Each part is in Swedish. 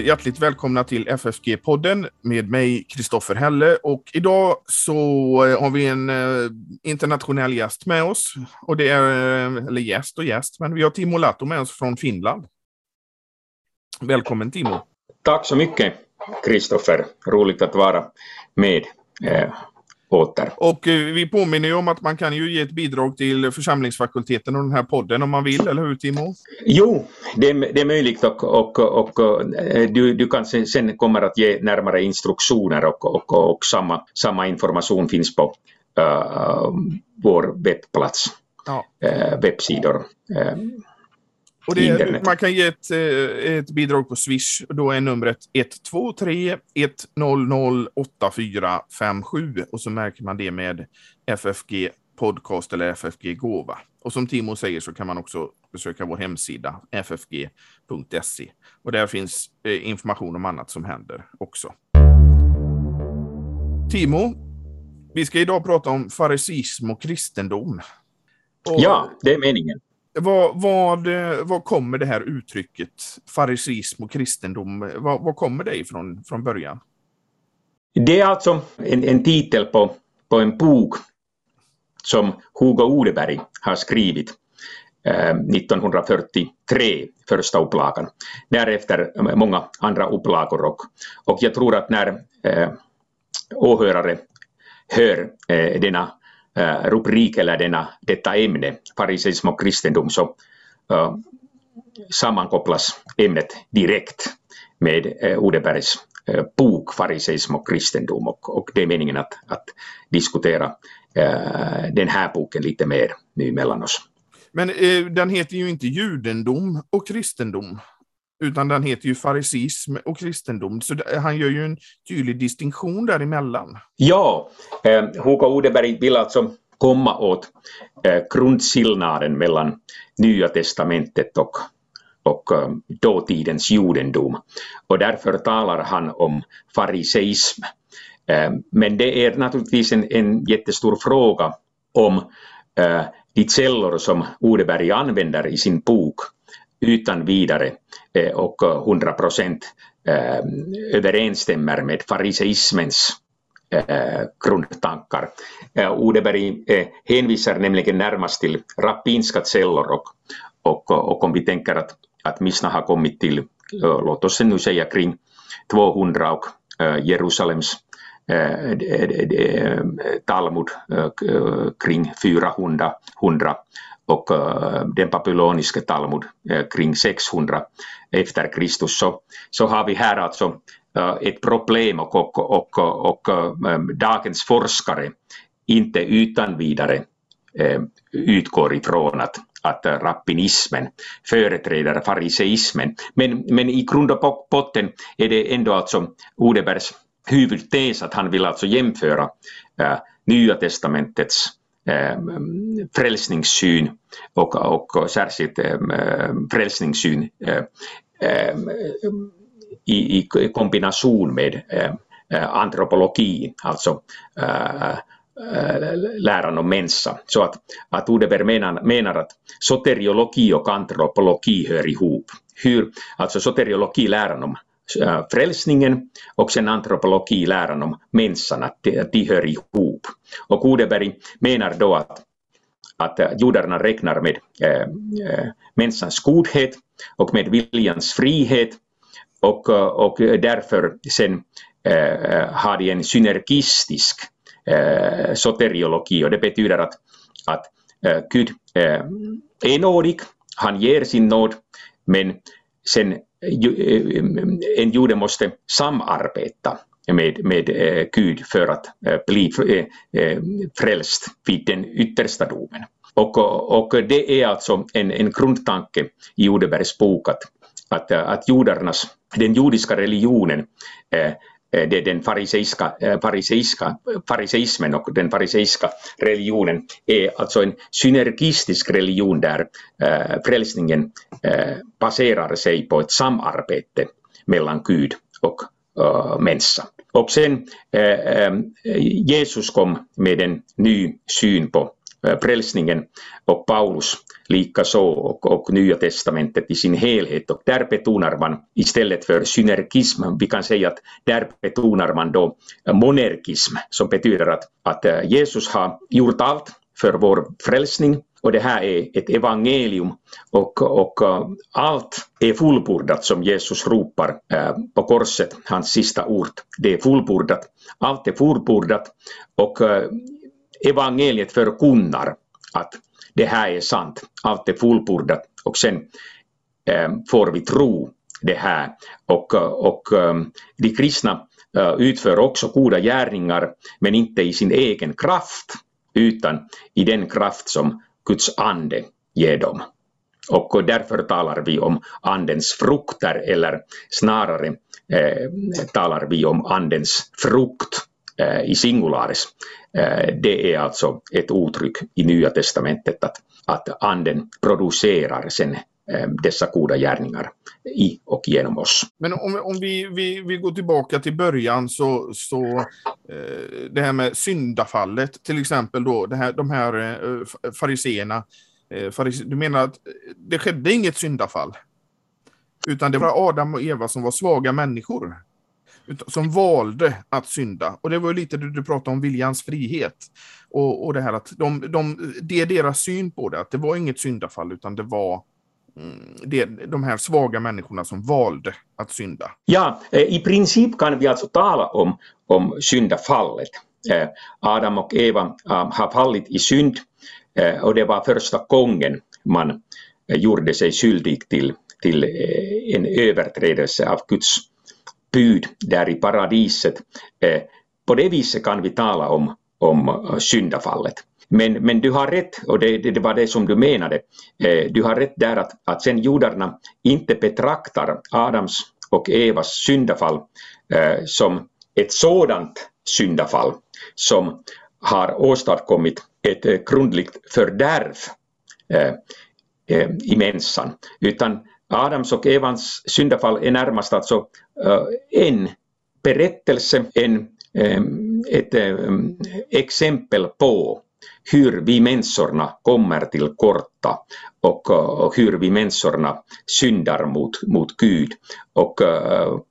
hjärtligt välkomna till FFG-podden med mig Kristoffer Helle och idag så eh, har vi en eh, internationell gäst med oss. Och det är, eh, eller gäst och gäst, men vi har Timo Latto med oss från Finland. Välkommen Timo! Tack så mycket Kristoffer, roligt att vara med åter. Och eh, vi påminner ju om att man kan ju ge ett bidrag till församlingsfakulteten och den här podden om man vill, eller hur Timo? Jo, det är, det är möjligt och, och, och, eh, du, du kanske sen kommer att ge närmare instruktioner och, och, och samma, samma information finns på uh, vår webbplats, ja. uh, webbsidor. Uh, och det, man kan ge ett, eh, ett bidrag på Swish. Då är numret 123 100 8457 och så märker man det med FFG podcast eller FFG gåva. Och som Timo säger så kan man också besöka vår hemsida ffg.se och där finns eh, information om annat som händer också. Timo, vi ska idag prata om farisism och kristendom. Och ja, det är meningen. Vad, vad, vad kommer det här uttrycket farisism och kristendom, vad, vad kommer det ifrån från början? Det är alltså en, en titel på, på en bok som Hugo Odeberg har skrivit eh, 1943, första upplagan. Därefter många andra upplagor och, och jag tror att när eh, åhörare hör eh, denna Eh, rubrik eller denna, detta ämne, fariseism och kristendom, så eh, uh, sammankopplas ämnet direkt med eh, uh, Odebergs uh, bok Fariseism och kristendom och, och det är meningen att, att diskutera uh, den här boken lite mer nu mellan oss. Men den heter ju inte judendom och kristendom utan den heter ju farisism och kristendom. Så han gör ju en tydlig distinktion däremellan. Ja, eh, Hugo Odeberg vill alltså komma åt eh, grundskillnaden mellan Nya testamentet och, och eh, dåtidens judendom. Och därför talar han om fariseism. Eh, men det är naturligtvis en, en jättestor fråga om eh, de källor som Odeberg använder i sin bok utan vidare Eh, och eh, 100 procent eh, överensstämmer med fariseismens grundtankar. Odeberg hänvisar nämligen närmast till rabbinska källor och, och, och om vi tänker att, att Misna har kommit till, låt oss nu säga kring 200 och Jerusalems Talmud kring 400 och eh, den babyloniska Talmud eh, kring 600 efter Kristus så, så har vi här alltså eh, ett problem och, och, och, och dagens forskare inte utan vidare utgår ifrån att, att rappinismen företräder fariseismen. Men, men i grund och botten är det ändå alltså Odebergs huvudtes att han vill alltså jämföra Nya testamentets Eh, frälsningssyn och, och särskilt eh, frälsningssyn eh, eh i, i kombination med eh, eh, antropologi, alltså läran om människa. Så att, att Odeberg menar, menar att soteriologi och antropologi hör ihop. Hur, alltså soteriologi, läran om Äh, frälsningen och sen antropologi, läran om människan, att de, hör ihop. Och Odeberg menar då att, att äh, judarna räknar med äh, äh, människans godhet och med viljans frihet och, och därför sen äh, har de en synergistisk äh, soteriologi och det betyder att, att äh, Gud äh, är nådig, han ger sin nåd, men sen Eh, en jude måste samarbeta med, med eh, Gud för att eh, bli eh, eh, frälst vid den yttersta domen. Och, och det är alltså en, en grundtanke i Judebergs bok att, att, att judarnas, den judiska religionen Eh, det är den fariseiska, eh, fariseiska, fariseismen och den fariseiska religionen är alltså en synergistisk religion där eh, frälsningen baserar sig på ett samarbete mellan Gud och människa. Och sen Jesus kom med en ny syn på Eh, frälsningen och Paulus likaså och, och Nya testamentet i sin helhet och där betonar man istället för synergism, vi kan säga att där betonar man då eh, monergism som betyder att, att eh, Jesus har gjort allt för vår frälsning och det här är ett evangelium och, och allt är fullbordat som Jesus ropar på korset, hans sista ord. Det är fullbordat. Allt är fullbordat och evangeliet förkunnar att det här är sant, allt är fullbordat och sen eh, får vi tro det här. Och, eh, och eh, de kristna utför också goda gärningar men inte i sin egen kraft utan i den kraft som Guds ande ger dem. Och därför talar vi om andens frukter eller snarare eh, talar vi om andens frukt. Eh, i singularis. Eh, det är alltså ett uttryck i Nya testamentet att, att anden producerar sen eh, dessa goda gärningar i och genom oss. Men om, om vi, vi, vi går tillbaka till början så, så eh, det här med syndafallet till exempel då, det här, de här eh, fariseerna. Eh, farise, du menar att det skedde inget syndafall? Utan det var Adam och Eva som var svaga människor. Som valde att synda. Och det var ju lite det du pratade om, viljans frihet. Och, och det här att de, de, det är deras syn på det, att det var inget syndafall utan det var mm, det, de här svaga människorna som valde att synda? Ja, eh, i princip kan vi alltså tala om, om syndafallet. Eh, Adam och Eva eh, har fallit i synd och det var första gången man gjorde sig skyldig till, till en överträdelse av Guds bud där i paradiset. Eh, På det viset kan vi tala om, om eh, syndafallet. Men, men du har rätt, och det, det, det var det som du menade, eh, du har rätt där att, att sen judarna inte betraktar Adams och Evas syndafall som ett sådant syndafall som har åstadkommit ett grundligt fördärv i människan, utan Adams och Evans syndafall är närmast alltså eh, en berättelse, en, ett exempel på hur vi människorna kommer till korta och, hur vi människorna syndar mot, mot Gud. Och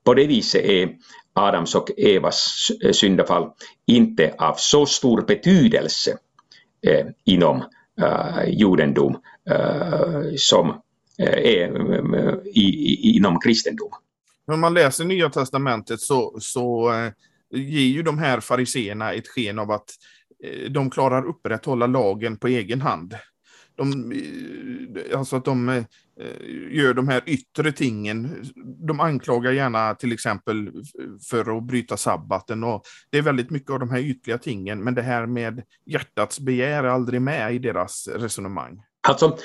på det viset är Adams och Evas syndafall inte av så stor betydelse eh, inom judendom som är i, i, inom kristendom. När man läser Nya Testamentet så, så ger ju de här fariseerna ett sken av att Eh, de klarar upprätthålla lagen på egen hand. De, eh, alltså att de eh, gör de här yttre tingen. De anklagar gärna till exempel för att bryta sabbaten. Och det är väldigt mycket av de här ytliga tingen, men det här med hjärtats begär är aldrig med i deras resonemang. Alltså,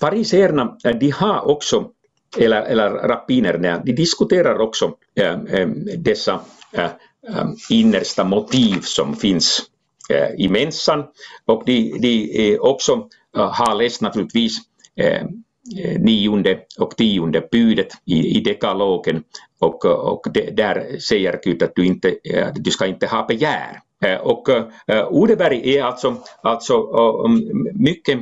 fariseerna, eh, de har också, eller, eller rappinerna, de diskuterar också eh, eh, dessa innersta motiv som finns i mensan och de, de också har läst naturligtvis eh, nionde och tionde budet i, i dekalogen och, och det, där säger Gud att du, inte, du ska inte ha begär. Eh, och eh, Odeberg är alltså, alltså eh, mm, mycket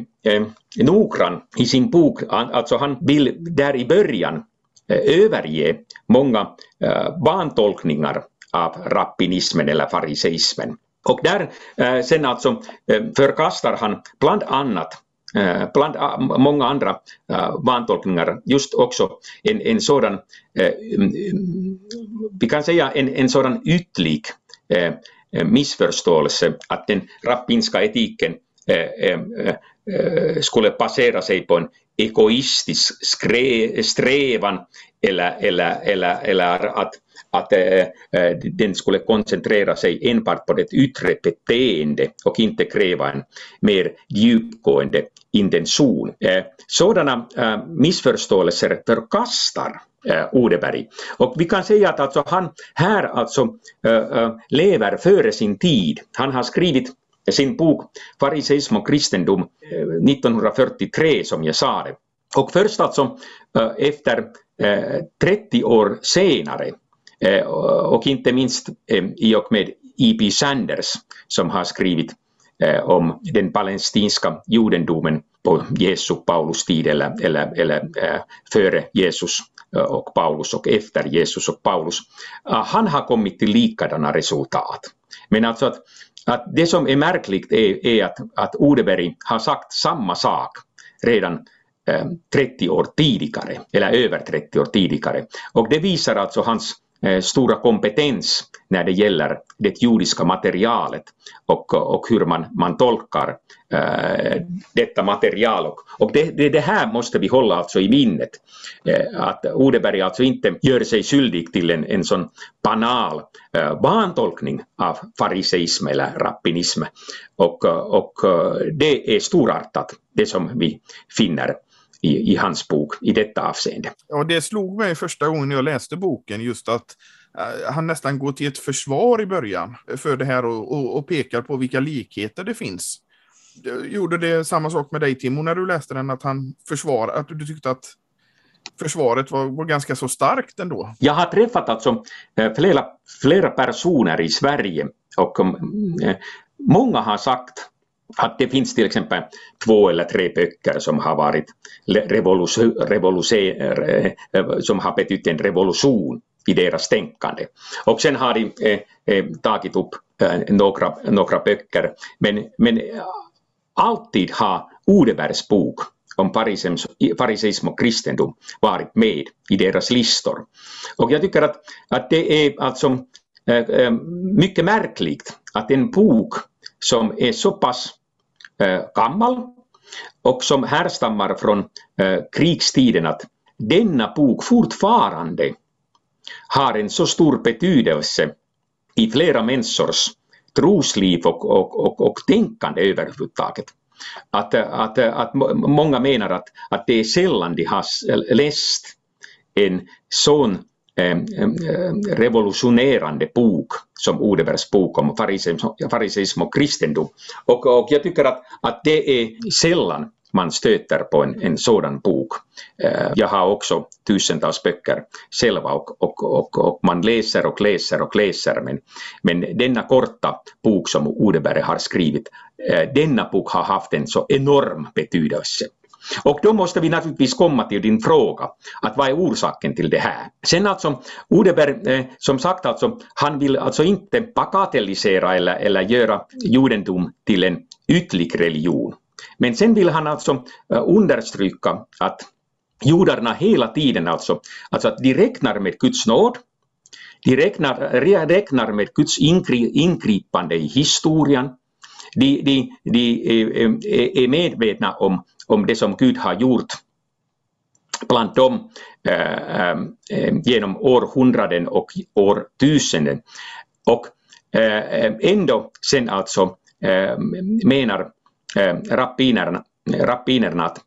noggrann i sin bok, alltså han vill där i början överge många vantolkningar av rappinismen eller fariseismen. Och där sen alltså förkastar han bland annat bland många andra vantolkningar just också en, en sådan, mm, mm, vi kan säga en, en sådan ytlig Eh, missförståelse att den rappinska etiken eh, eh, skulle basera sig på en egoistisk strävan eller, eller, eller, eller att att äh, den skulle koncentrera sig enbart på det yttre beteende och inte kräva en mer djupgående intention. Äh, sådana äh, missförståelser förkastar äh, Odeberg. Och vi kan säga att alltså han här alltså äh, lever före sin tid. Han har skrivit sin bok Fariseism och kristendom 1943 som jag sa det. Och först alltså efter 30 år senare och inte minst i och med E.P. Sanders som har skrivit om den palestinska judendomen på Jesu Paulus tid eller, eller, eller före Jesus och Paulus och efter Jesus och Paulus. Äh, han har kommit till likadana resultat. Men alltså att, att det som är märkligt är, är att, att Odeberg har sagt samma sak redan ähm, 30 år tidigare, eller över 30 år tidigare. Och det visar alltså hans Eh, stora kompetens när det gäller det judiska materialet och, och hur man, man tolkar äh, detta material. Och, och det, det, det, här måste vi hålla alltså i minnet, äh, att Odeberg alltså inte gör sig skyldig till en, en sån banal äh, vantolkning av fariseism eller rappinism. Och, och det är storartat, det som vi finner i, i hans bok i detta avseende. Ja, det slog mig första gången jag läste boken just att uh, han nästan går till ett försvar i början för det här och, och, och pekar på vilka likheter det finns. Gjorde det samma sak med dig Timo när du läste den, att han försvar, att du tyckte att försvaret var, var ganska så starkt ändå? Jag har träffat alltså eh, flera, flera personer i Sverige och eh, många har sagt att det finns till exempel två eller tre böcker som har varit eh, som har betytt en revolution i deras tänkande. Och sen har de eh, eh, tagit upp eh, några, några böcker, men, men eh, alltid har Odebergs bok om fariseism och kristendom varit med i deras listor. Och jag tycker att, att det är alltså eh, mycket märkligt att en bok som är så pass eh, gammal och som härstammar från eh, krigstiden att denna bok fortfarande har en så stor betydelse i flera människors trosliv och, och, och, och tänkande överhuvudtaget. Att, att, att många menar att, att det är sällan de har läst en sån Eh, eh, eh, revolutionerande bok som Odebergs bok om fariseism och kristendom. Och, och jag tycker att, att det är sällan man stöter på en, en sådan bok. Jag har också tusentals böcker själva och, och, och, och, man läser och läser och läser men, men denna korta bok som Odeberg har skrivit, denna bok har haft en så enorm betydelse. Och då måste vi naturligtvis komma till din fråga, att vad är orsaken till det här? Sen alltså, Odeberg, eh, som sagt alltså, han vill alltså inte bagatellisera eller, eller göra judendom till en ytlig religion. Men sen vill han alltså eh, understryka att judarna hela tiden alltså, alltså att de räknar med Guds nåd, de räknar, räknar med Guds ingri, ingripande i historien, de, de, de är, är medvetna om, om det som Gud har gjort bland dem eh, eh, genom århundraden och årtusenden. Och eh, ändå sen alltså menar Eh, rappinerna, rappinerna att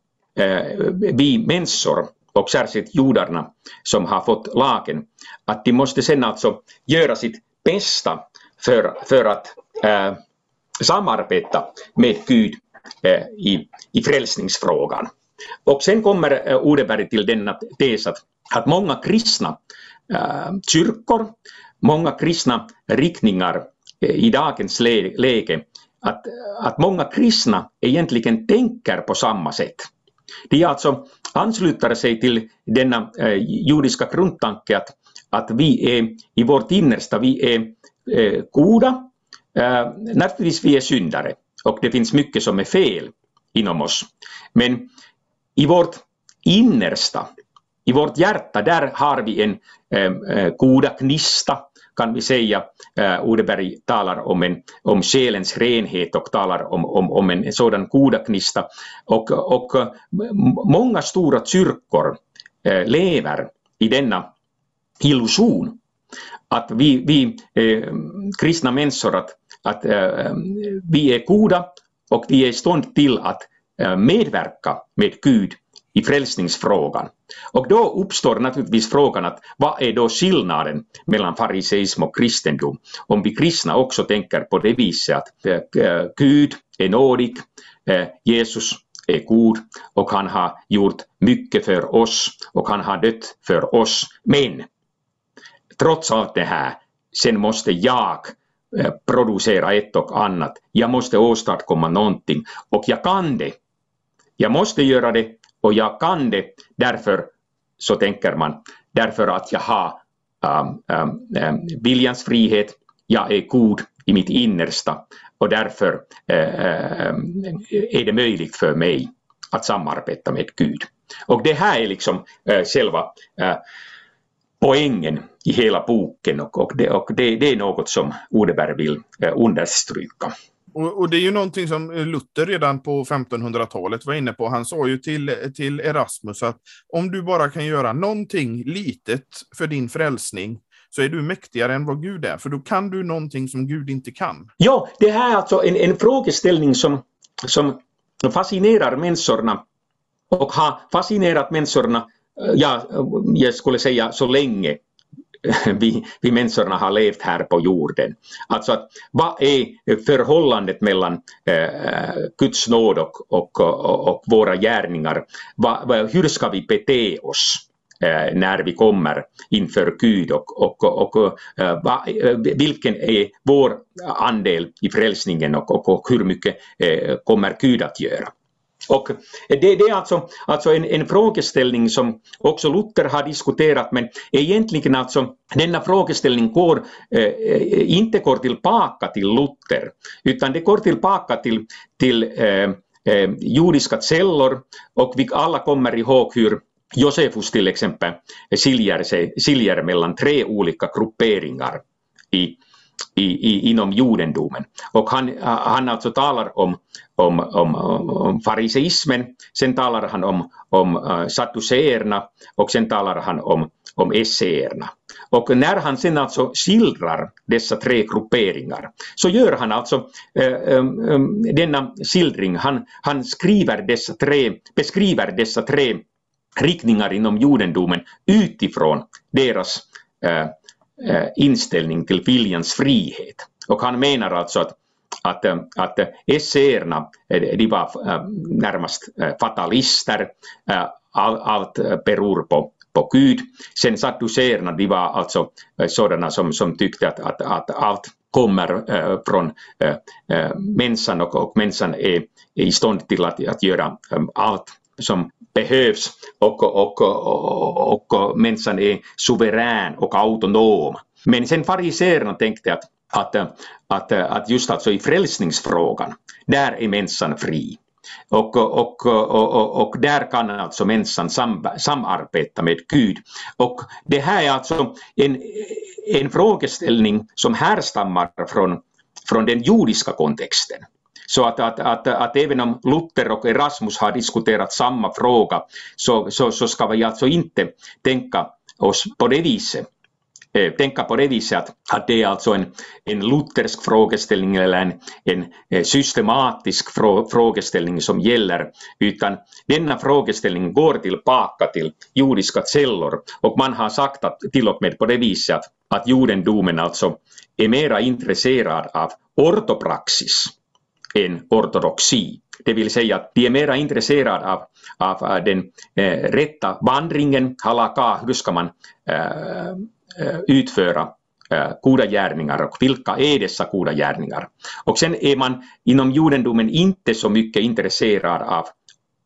vi människor och särskilt judarna som har fått lagen, att de måste sen alltså göra sitt bästa för, för att äh, samarbeta med Gud Eh, i, i frälsningsfrågan. Och sen kommer eh, Odeberg till denna tes att, att många kristna eh, kyrkor, många kristna riktningar i dagens läge att, att många kristna egentligen tänker på samma sätt. De alltså ansluter sig till denna eh, judiska grundtanke att, att vi är i vårt innersta, vi är eh, goda, eh, naturligtvis vi är syndare och det finns mycket som är fel inom oss. Men i vårt innersta, i vårt hjärta, där har vi en eh, eh goda gnista, kan vi säga. Uh, Odeberg talar om, en, om själens renhet och talar om, om, om en sådan godaknista. Och, och eh, många stora kyrkor eh, lever i denna illusion att vi, vi eh, kristna människor att, att eh, vi är goda och vi är i stånd till att eh, medverka med Gud i frälsningsfrågan. Och då uppstår naturligtvis frågan att vad är då skillnaden mellan fariseism och kristendom? Om vi kristna också tänker på det viset att äh, Gud är nådig, äh, Jesus är god och han har gjort mycket för oss och han har dött för oss. Men trots allt det här, sen måste jag Eh, producera ett och annat. Jag måste åstadkomma någonting och jag kan det. Jag måste göra det och jag kan det därför, så tänker man, därför att jag har um, um, um, viljans frihet, jag är god i mitt innersta och därför uh, är det möjligt för mig att samarbeta med Gud. Och det här är liksom uh, själva uh, poängen i hela boken och, och, det, och det, det, är något som Odeberg vill uh, understryka. Och, och, det är ju någonting som Luther redan på 1500-talet var inne på. Han sa ju till, till Erasmus att om du bara kan göra någonting litet för din frälsning så är du mäktigare än vad Gud är, för då kan du någonting som Gud inte kan. Ja, det här är alltså en, en frågeställning som, som fascinerar människorna och har fascinerat människorna, ja, jag skulle säga så länge vi, vi människorna har levt här på jorden. Alltså att, vad är förhållandet mellan eh, Guds nåd och, och, och, och våra gärningar? Va, hur ska vi bete oss? Eh, när vi kommer inför Gud och, och, och, eh, va, eh, vilken är vår andel i frälsningen och, och hur mycket eh, kommer Gud att göra. Och det, det är alltså, alltså en, en, frågeställning som också Luther har diskuterat men egentligen alltså denna frågeställning går, eh, inte går tillbaka till Luther utan det går tillbaka till, till eh, eh, judiska källor och vi alla kommer ihåg hur Josefus till exempel skiljer, sig, skiljer mellan tre olika grupperingar i, i, i, inom judendomen. Och han, äh, han alltså talar om, om, om, om fariseismen, sen talar han om, om uh, sadduceerna och sen talar han om, om esseerna. Och när han sen alltså skildrar dessa tre grupperingar så gör han alltså äh, äh, denna skildring, han, han skriver dessa tre, beskriver dessa tre riktningar inom judendomen utifrån deras äh, Eh, inställning till viljans frihet. Och han menar alltså att att, eh, att esseerna de var eh, närmast fatalister, allt beror på, på Gud. Sen sadduceerna de var alltså sådana som, som tyckte att, att, att allt kommer äh, från äh, människan och, och människan är, i stånd till att, att göra allt som behövs och, och, och, och människan är suverän och autonom. Men sen fariséerna tänkte att, att, att, att just alltså i frälsningsfrågan, där är människan fri. Och, och, och, och, där kan alltså människan sam, samarbeta med Gud. Och det här är alltså en, en frågeställning som härstammar från, från den judiska kontexten. Så att, att, att, att även om Luther och Erasmus har diskuterat samma fråga så, så, så ska vi alltså inte tänka oss på det viset. Eh, tänka på det viset att, att det är alltså en, en luthersk frågeställning eller en, en eh, systematisk frå, frågeställning som gäller, utan denna frågeställning går tillbaka till jordiska källor och man har sagt att till och med på det viset att, att judendomen alltså är mera intresserad av ortopraxis än ortodoxi. Det vill säga att de är mera intresserade av, av eh, den eh, rätta vandringen, halaka, hur ska man eh, eh, utföra eh, goda gärningar och vilka är dessa goda gärningar. Och sen är man inom judendomen inte så mycket intresserad av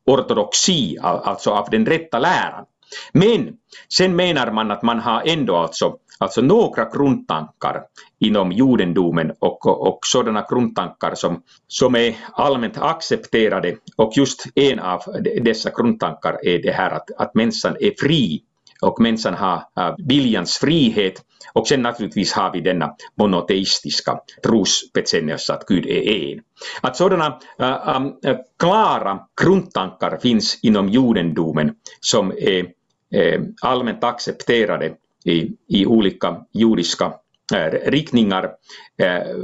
ortodoxi, alltså av den rätta läran. Men sen menar man att man har ändå alltså, alltså några grundtankar inom judendomen och, och sådana grundtankar som, som är allmänt accepterade. Och just en av dessa grundtankar är det här att, att människan är fri och människan har viljans frihet. Och sen naturligtvis har vi denna monoteistiska trosbekännelse att Gud är en. Att sådana äh, äh, klara grundtankar finns inom judendomen som är äh, allmänt accepterade i, i olika judiska eh, riktningar. Eh,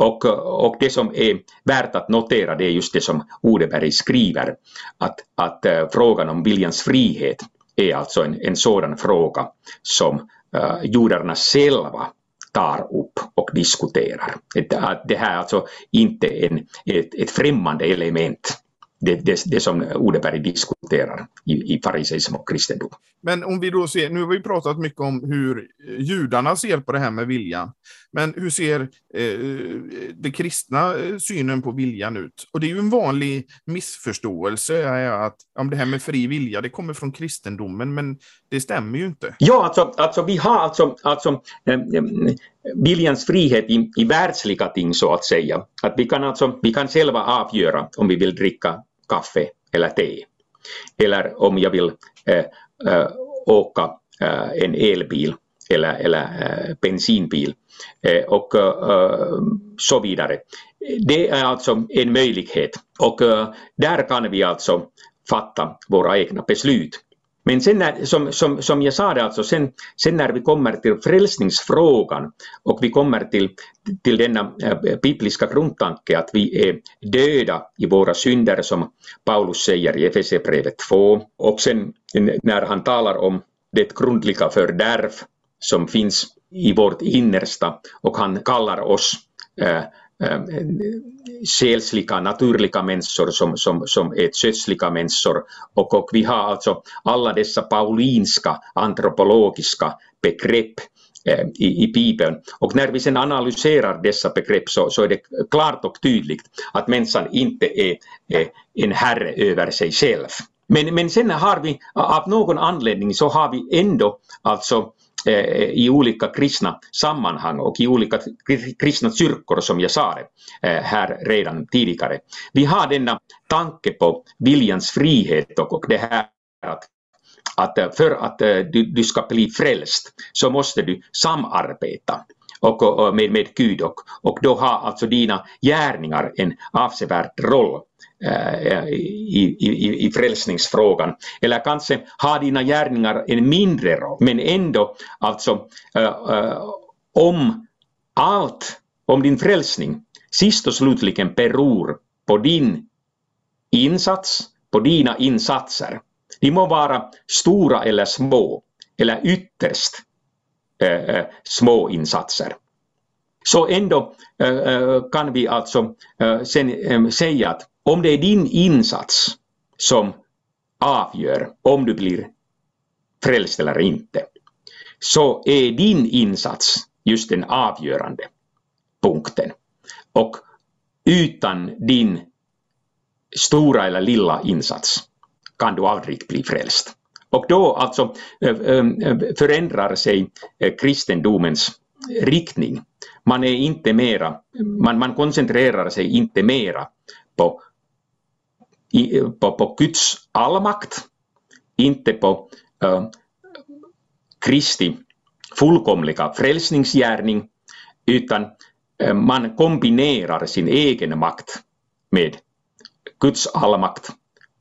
och, och det som är värt att notera det är just det som Odeberg skriver, att, att eh, frågan om viljans frihet är alltså en, en sådan fråga som uh, judarna själva tar upp och diskuterar. Det, det här är alltså inte en, ett, ett främmande element det, det, det som Odeberg diskuterar i, i fariseism och kristendom. Men om vi då ser, nu har vi pratat mycket om hur judarna ser på det här med viljan. Men hur ser eh, den kristna eh, synen på viljan ut? Och det är ju en vanlig missförståelse att om det här med fri vilja, det kommer från kristendomen, men det stämmer ju inte. Ja, alltså, alltså vi har alltså, alltså eh, viljans frihet i, i världsliga ting så att säga. Att vi kan alltså, vi kan själva avgöra om vi vill dricka kaffe eller te. Eller om jag vill äh, äh, åka äh, en elbil eller, eller bensinbil och så vidare. Det är alltså en möjlighet och där kan vi alltså fatta våra egna beslut. Men sen när, som, som, som jag sa det alltså, sen, sen när vi kommer till frälsningsfrågan och vi kommer till, till denna eh, bibliska grundtanke att vi är döda i våra synder som Paulus säger i Efesierbrevet 2 och sen när han talar om det grundliga fördärv som finns i vårt innersta och han kallar oss eh, Ähm, själsliga, naturliga människor som, som, som är kötsliga människor. Och, och vi har alltså alla dessa paulinska antropologiska begrepp ähm, i, i Bibeln. Och när vi sen analyserar dessa begrepp så, så är det klart och tydligt att människan inte är, är en herre över sig själv. Men, men sen har vi av någon anledning så har vi ändå alltså Eh, i olika kristna sammanhang och i olika kristna kyrkor som jag sa det eh, här redan tidigare. Vi har denna tanke på viljans frihet och, och det här att att eh, för att du, du ska bli frälst så måste du samarbeta och, och med, med Gud och, och då har alltså dina gärningar en avsevärd roll eh, i, i, i frälsningsfrågan. Eller kanske har dina gärningar en mindre roll, men ändå alltså äh, om allt, om din frälsning sist och slutligen beror på din insats, på dina insatser. De må vara stora eller små, eller ytterst eh, små insatser. Så ändå eh, eh, kan vi alltså eh, sen säga att om det är din insats som avgör om du blir frälst eller inte, så är din insats just den avgörande punkten. Och utan din stora eller lilla insats kan du aldrig bli frälst. Och då alltså eh, eh, förändrar sig eh, kristendomens riktning. Man är inte mera, man, man koncentrerar sig inte mera på i, på, på Guds allmakt, inte på äh, Kristi fullkomliga frälsningsgärning, utan äh, man kombinerar sin egen makt med Guds allmakt.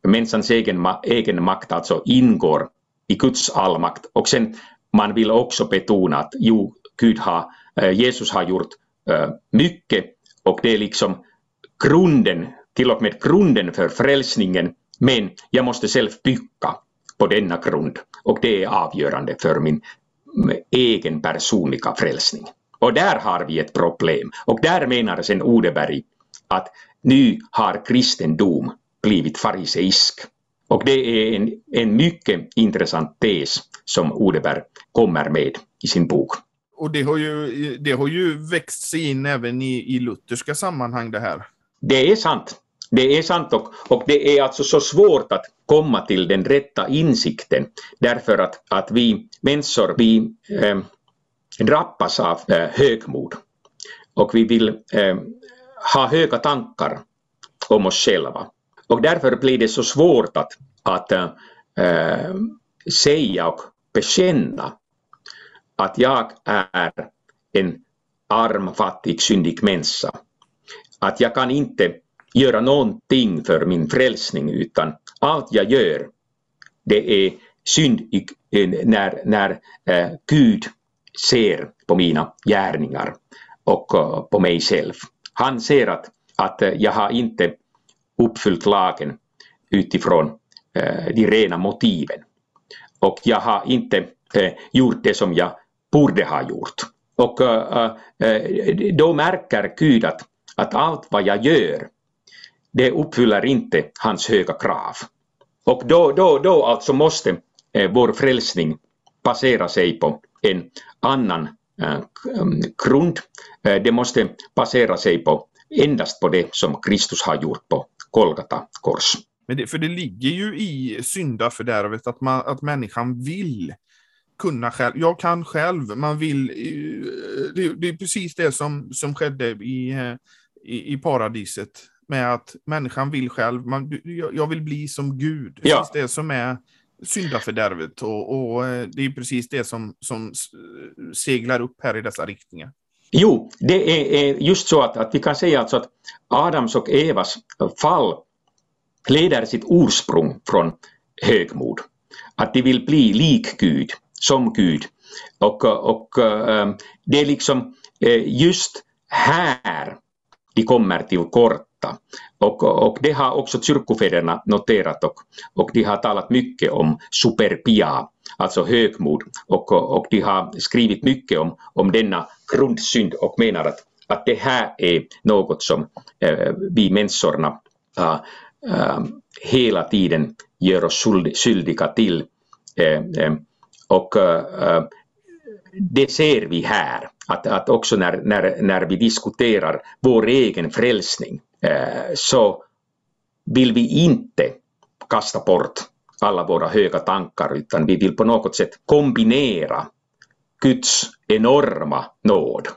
Människans egen, egen makt alltså ingår i Guds allmakt och sen man vill också betona att jo, Gud har, eh, Jesus har gjort eh, mycket och det är liksom grunden till och med grunden för frälsningen, men jag måste själv bygga på denna grund. Och det är avgörande för min egen personliga frälsning. Och där har vi ett problem. Och där menar sen Odeberg att nu har kristendom blivit fariseisk. Och det är en, en mycket intressant tes som Odeberg kommer med i sin bok. Och det har ju, det har ju växt sig in även i, i lutherska sammanhang det här. Det är sant. Det är sant och, och det är alltså så svårt att komma till den rätta insikten därför att, att vi människor vi eh, drabbas av eh, högmod och vi vill eh, ha höga tankar om oss själva. Och därför blir det så svårt att, att äh, säga och bekänna att jag är en arm, fattig, syndig människa. Att jag kan inte göra någonting för min frälsning utan allt jag gör det är synd eh, när, när äh, Gud ser på mina gärningar och på mig själv. Han ser att, att jag har inte uppfyllt lagen utifrån eh, de rena motiven. Och jag har inte eh, gjort det som jag borde ha gjort. Och eh, då märker Gud att, att allt vad jag gör det uppfyller inte hans höga krav. Och då, då, då alltså måste vår frälsning basera sig på en annan grund. Det måste basera sig på endast på det som Kristus har gjort på Golgata kors. Men det, för det ligger ju i syndafördärvet att, man, att människan vill kunna själv. Jag kan själv, man vill. Eh, det, det är precis det som, som skedde i, eh, i, i paradiset med att människan vill själv. Man, jag vill bli som Gud. Ja. Precis det som är syndafördärvet och, och eh, det är precis det som, som seglar upp här i dessa riktningar. Jo, det är, e, e, just så att, att vi kan säga alltså att Adams och Evas fall leder sitt ursprung från högmod. Att de vill bli lik Gud, som Gud. Och, och eh, det är liksom eh, just här de kommer till korta. Och, och det har också kyrkofäderna noterat och, och de har talat mycket om superpia, alltså högmod. Och, och de har skrivit mycket om, om denna grundsynd och menar att, att det här är något som eh, vi människorna äh, äh, hela tiden gör oss skyldiga till. Äh, och det ser vi här, att, att också när, när, när vi diskuterar vår egen frälsning Eh, så vill vi inte kasta bort alla våra höga tankar utan vi vill på något sätt kombinera Guds enorma nåd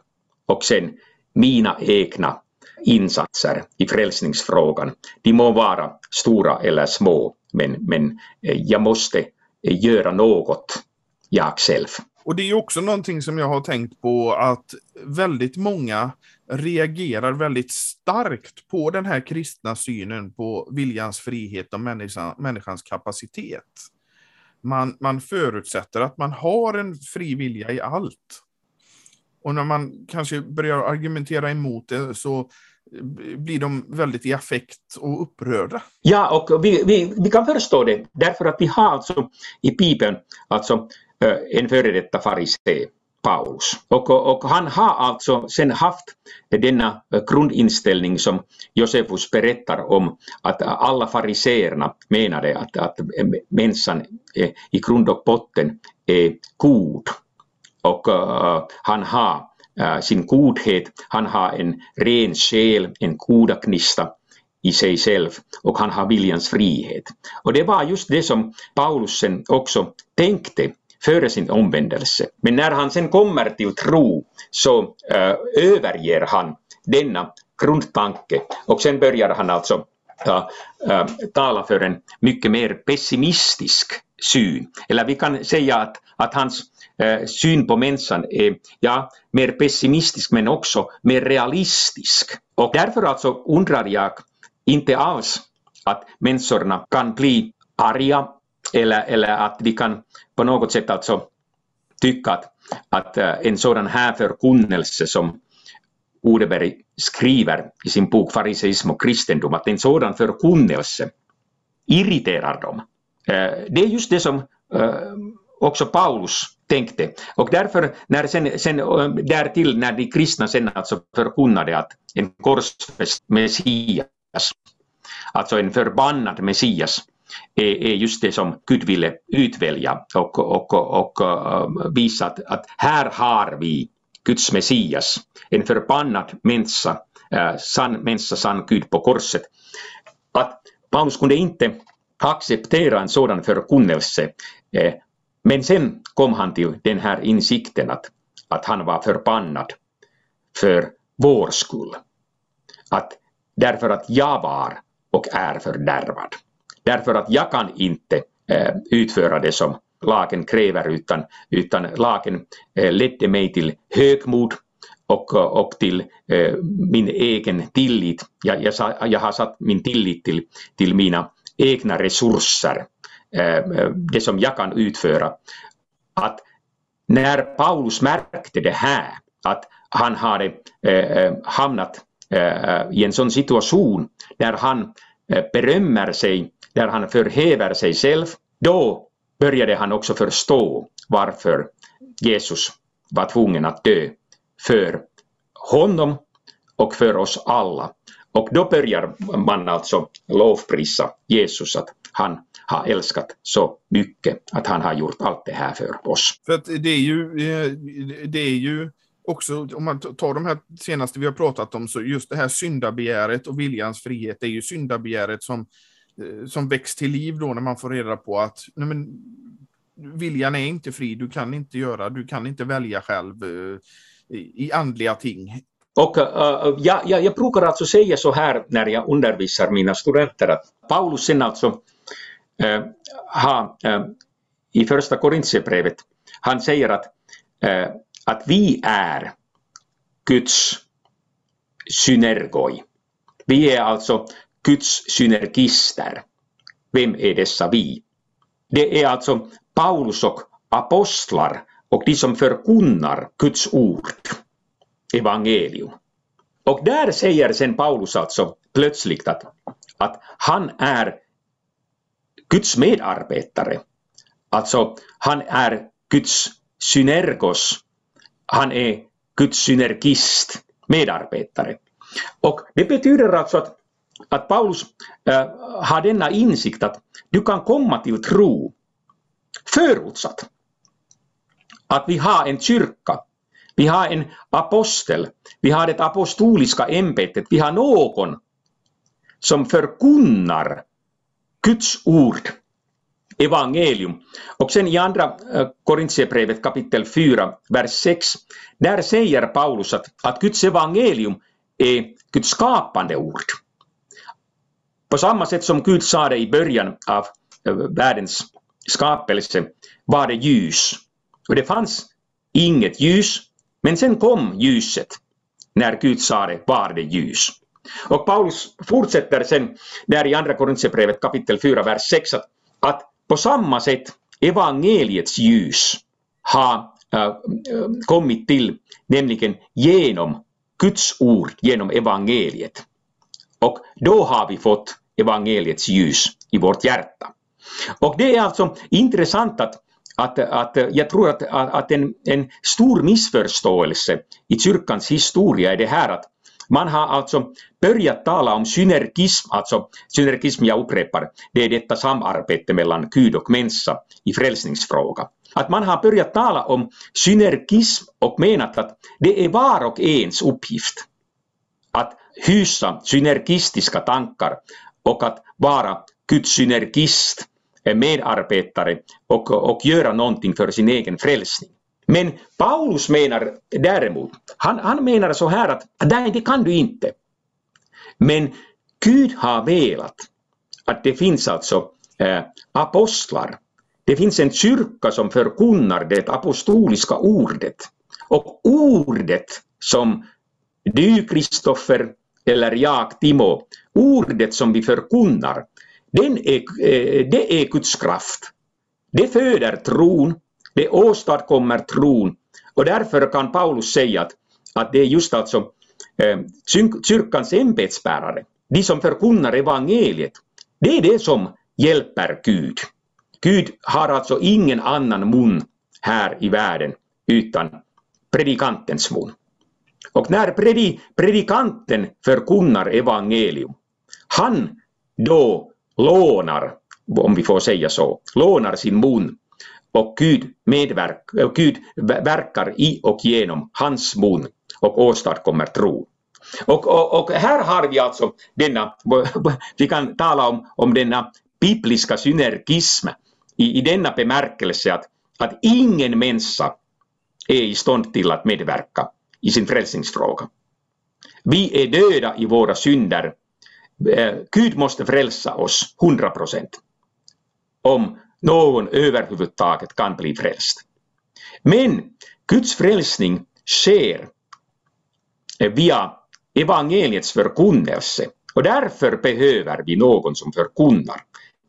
och sen mina egna insatser i frälsningsfrågan. De må vara stora eller små, men, men eh, jag måste eh, göra något jag själv. Och det är också någonting som jag har tänkt på att väldigt många reagerar väldigt starkt på den här kristna synen på viljans frihet och människan, människans kapacitet. Man, man förutsätter att man har en fri vilja i allt. Och när man kanske börjar argumentera emot det så eh, blir de väldigt i affekt och upprörda. Ja, och vi, vi, vi kan förstå det därför att vi har alltså i Bibeln alltså, eh, en före detta farisé, Paulus. Och, och, han har alltså sen haft denna eh, grundinställning som Josefus berättar om att alla fariseerna menade att, att människan eh, i grund och botten är god. Och uh, han har uh, sin godhet, han har en ren själ, en gudaknista i sig själv och han har viljans frihet. Och det var just det som Paulus sen också tänkte före sin omvändelse. Men när han sen kommer till tro så uh, överger han denna grundtanke och sen börjar han alltså uh, äh, tala för en mycket mer pessimistisk syn. Eller vi kan säga att, att hans äh, syn på människan är ja, mer pessimistisk men också mer realistisk. Och därför alltså undrar jag inte alls att människorna kan bli arga eller, eller att vi kan på något sätt alltså tycka att, att eh, en sådan här förkunnelse som Odeberg skriver i sin bok Fariseism och kristendom, att en sådan förkunnelse irriterar dem. Eh, det är just det som eh, också Paulus tänkte. Och därför, när sen, sen därtill när de kristna sen alltså förkunnade att en korsfäst Messias, alltså en förbannad Messias, är, är just det som Gud ville utvälja och, och, och, och äh, visa att, att här har vi Guds Messias, en förbannad människa, äh, sann människa, sann Gud på korset. Att Paulus kunde inte acceptera en sådan förkunnelse, äh, men sen kom han till den här insikten att, att han var förbannad för vår skull. Att därför att jag var och är fördärvad. Därför att jag kan inte eh, utföra det som lagen kräver utan, utan lagen eh, ledde mig till högmod och, och till eh, min egen tillit. Jag, jag, jag, har satt min tillit till, till mina egna resurser, det som jag kan utföra. Att när Paulus märkte det här, att han hade hamnat i en sån situation där han Eh, berömmer sig där han förhäver sig själv, då började han också förstå varför Jesus var tvungen att dö för honom och för oss alla. Och då börjar man alltså lovprisa Jesus att han har älskat så mycket att han har gjort allt det här för oss. För att det är ju, eh, det är ju också, om man tar de här senaste vi har pratat om, så just det här syndabegäret och viljans frihet, det är ju syndabegäret som, eh, som väcks till liv då när man får reda på att nej men, viljan är inte fri, du kan inte göra, du kan inte välja själv eh, i andliga ting. Och eh, uh, jag, jag, jag brukar alltså säga så här när jag undervisar mina studenter att Paulus sen alltså uh, har uh, i första Korintierbrevet, han säger att, att vi är Guds synergoi. Vi är alltså Guds synergister. Vem är dessa vi? Det är alltså Paulus och apostlar och de som förkunnar Guds ord, evangelium. Och där säger sen Paulus alltså plötsligt att, att han är Guds medarbetare. Alltså han är Guds synergos, han är Guds synergist, medarbetare. Och det betyder alltså att, att Paulus äh, har denna insikt att du kan komma till tro förutsatt att vi har en kyrka, vi har en apostel, vi har det apostoliska ämbetet, vi har någon som förkunnar Guds ord, evangelium. Och sen i andra eh, Korintierbrevet kapitel 4, vers 6, där säger Paulus att, att Guds evangelium är Guds skapande ord. På samma sätt som Gud sa det i början av eh, världens skapelse var det ljus. Och det fanns inget ljus, men sen kom ljuset. När Gud sa det var det ljus. Och Paulus fortsätter sen där i andra Korintierbrevet kapitel 4, vers 6 att, att på samma sätt evangeliets ljus har äh, kommit till, nämligen genom Guds ord, genom evangeliet. Och då har vi fått evangeliets ljus i vårt hjärta. Och det är alltså intressant att, att, att jag tror att, att en, en stor missförståelse i kyrkans historia är det här att man har alltså börjat tala om synergism, alltså synergism, jag upprepar, det är detta samarbete mellan Gud och människa i frälsningsfråga. Att man har börjat tala om synergism och menat att det är var och ens uppgift att hysa synergistiska tankar och att vara Guds synergist medarbetare och, och göra någonting för sin egen frälsning. Men Paulus menar däremot, han, han menar så här att nej, det kan du inte. Men Gud har velat att det finns alltså eh, apostlar. Det finns en kyrka som förkunnar det apostoliska ordet. Och ordet som du, Kristoffer, eller jag, Timo, ordet som vi förkunnar, den är, eh, det är Guds kraft. Det föder tron, det åstadkommer tron och därför kan Paulus säga att, att det är just alltså Eh, kyrkans ämbetsbärare, de som förkunnar evangeliet, det är det som hjälper Gud. Gud har alltså ingen annan mun här i världen utan predikantens mun. Och när predikanten förkunnar evangelium, han då lånar, om vi får säga så, lånar sin mun och Gud, medverk, Gud verkar i och genom hans mun och åstadkommer tro. Och, och, och, här har vi alltså denna, vi kan tala om, om denna bibliska synergism i, i denna bemärkelse att, att ingen människa är i stånd till att medverka i sin frälsningsfråga. Vi är döda i våra synder eh, Gud måste frälsa oss 100 procent om någon överhuvudtaget kan bli frälst. Men Guds frälsning sker Eh, via evangeliets förkunnelse och därför behöver vi någon som förkunnar.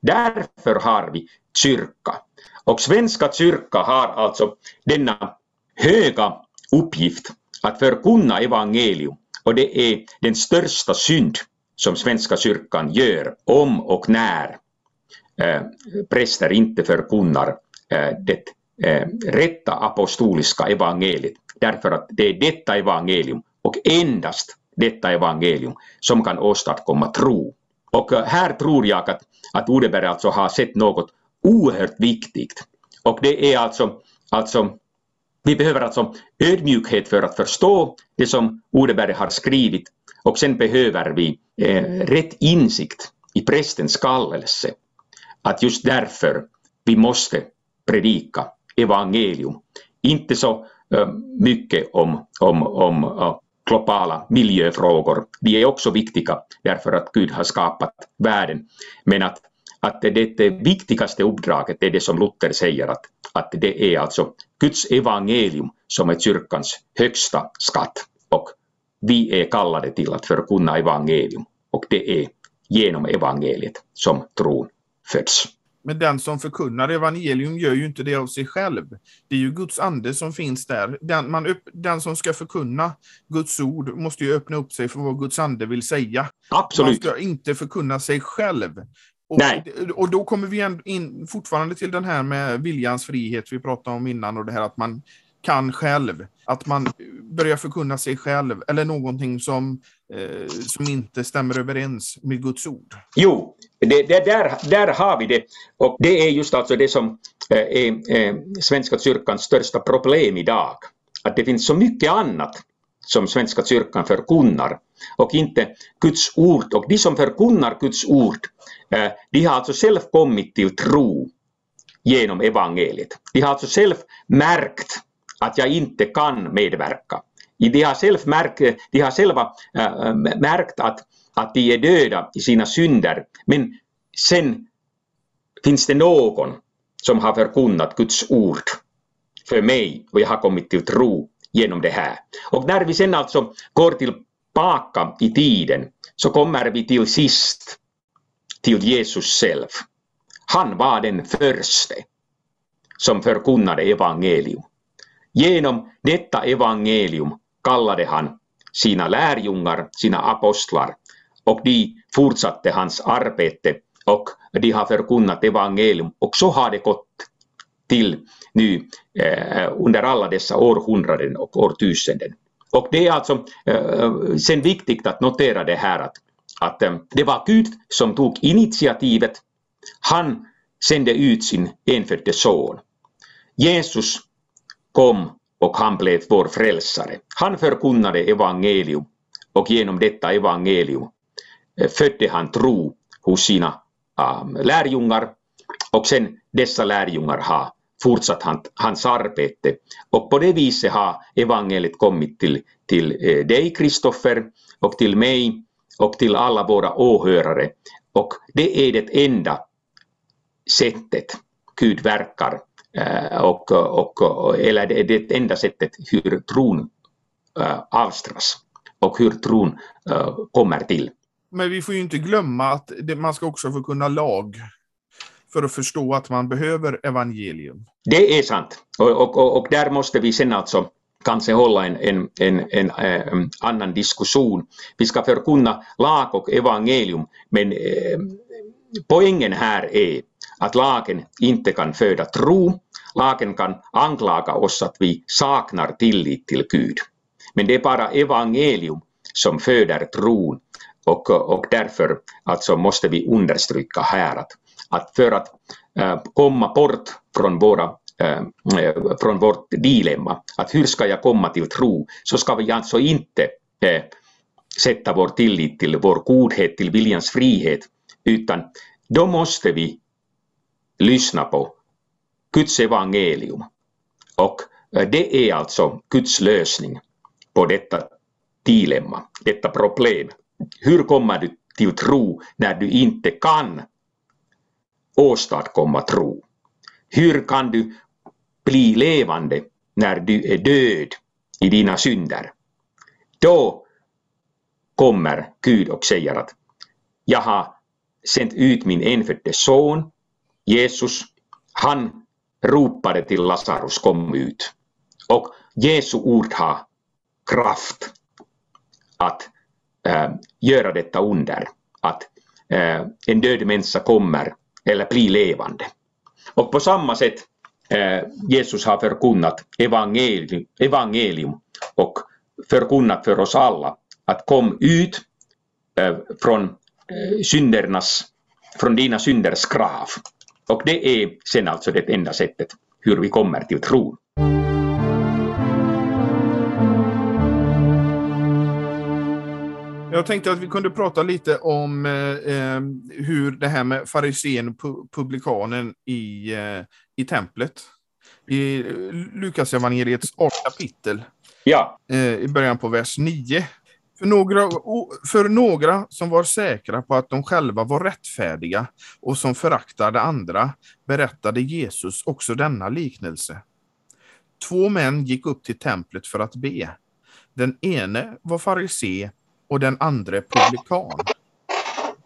Därför har vi kyrka. Och Svenska kyrka har alltså denna höga uppgift att förkunna evangelium och det är den största synd som Svenska kyrkan gör om och när eh, präster inte förkunnar eh, det eh, rätta apostoliska evangeliet. Därför att det är detta evangelium och endast detta evangelium som kan åstadkomma tro. Och eh, här tror jag att, att Odeberg alltså har sett något oerhört viktigt. Och det är alltså, alltså vi behöver alltså ödmjukhet för att förstå det som Odeberg har skrivit och sen behöver vi eh, rätt insikt i prästens kallelse. Att just därför vi måste predika evangelium. Inte så eh, mycket om, om, om globala miljöfrågor. De är också viktiga därför att Gud har skapat världen. Men att, att det, det viktigaste uppdraget är det som Luther säger att, att det är alltså Guds evangelium som är kyrkans högsta skatt. Och vi är kallade till att förkunna evangelium och det är genom evangeliet som tron föds. Men den som förkunnar evangelium gör ju inte det av sig själv. Det är ju Guds ande som finns där. Den, man den som ska förkunna Guds ord måste ju öppna upp sig för vad Guds ande vill säga. Absolut. Man ska inte förkunna sig själv. Och, Nej. och då kommer vi in fortfarande till den här med viljans frihet vi pratade om innan och det här att man kan själv. Att man börjar förkunna sig själv eller någonting som, eh, som inte stämmer överens med Guds ord. Jo, det, det, där, där har vi det. Och det är just alltså det som eh, är eh, Svenska kyrkans största problem idag. Att det finns så mycket annat som Svenska kyrkan förkunnar och inte Guds ord. Och de som förkunnar Guds ord, eh, de har alltså själv kommit till tro genom evangeliet. De har alltså själv märkt att jag inte kan medverka. De har, själv märkt, de har själva äh, märkt att, att de är döda i sina synder, men sen finns det någon som har förkunnat Guds ord för mig och jag har kommit till tro genom det här. Och när vi sen alltså går tillbaka i tiden så kommer vi till sist till Jesus själv. Han var den första som förkunnade evangelium. Genom detta evangelium kallade han sina lärjungar, sina apostlar, och de fortsatte hans arbete och de har förkunnat evangelium och så har det gått till nu eh, under alla dessa århundraden och årtusenden. Och det är alltså eh, sen viktigt att notera det här att, att eh, det var Gud som tog initiativet. Han sände ut sin enfödde son. Jesus kom och han blev vår frälsare. Han förkunnade evangelium och genom detta evangelium eh, födde han tro hos sina um, lärjungar. Och sen dessa lärjungar har fortsatt han, hans arbete. Och på det viset har evangeliet kommit till, till eh, dig Kristoffer och till mig och till alla våra åhörare. Och det är det enda sättet Gud verkar Eh, och, och, eller det är det enda sättet hur tron eh, avstras och hur tron eh, kommer till. Men vi får ju inte glömma att man ska också få kunna lag för att förstå att man behöver evangelium. Det är sant. Och, och, och där måste vi sen alltså kanske hålla en, en, en, en äh, annan diskussion. Vi ska förkunna lag och evangelium, men äh, poängen här är att lagen inte kan föda tro. Lagen kan anklaga oss att vi saknar tillit till Gud. Men det är bara evangelium som föder tron och, och därför alltså måste vi understryka här att, att för att äh, komma bort från, våra, äh, från vårt dilemma, att hur ska jag komma till tro, så ska vi alltså inte äh, sätta vår tillit till vår godhet, till viljans frihet, utan då måste vi lyssna på Guds evangelium. Och eh, det är alltså Guds lösning på detta dilemma, detta problem. Hur kommer du till tro när du inte kan åstadkomma tro? Hur kan du bli levande när du är död i dina synder? Då kommer Gud och säger att jag har sänt ut min enfödde son Jesus, han ropade till Lazarus kom ut. Och Jesu ord har kraft att äh, göra detta under. Att äh, en död människa kommer eller blir levande. Och på samma sätt äh, Jesus har förkunnat evangelium, evangelium och förkunnat för oss alla att kom ut äh, från äh, syndernas, från dina synders grav. Och det är sen alltså det enda sättet hur vi kommer till tron. Jag tänkte att vi kunde prata lite om eh, eh hur det här med farisén publikanen i, eh, i templet. I Lukas evangeliets 18 kapitel. Ja. Eh, I början på vers 9. För några, för några som var säkra på att de själva var rättfärdiga och som föraktade andra berättade Jesus också denna liknelse. Två män gick upp till templet för att be. Den ene var farisé och den andra publikan.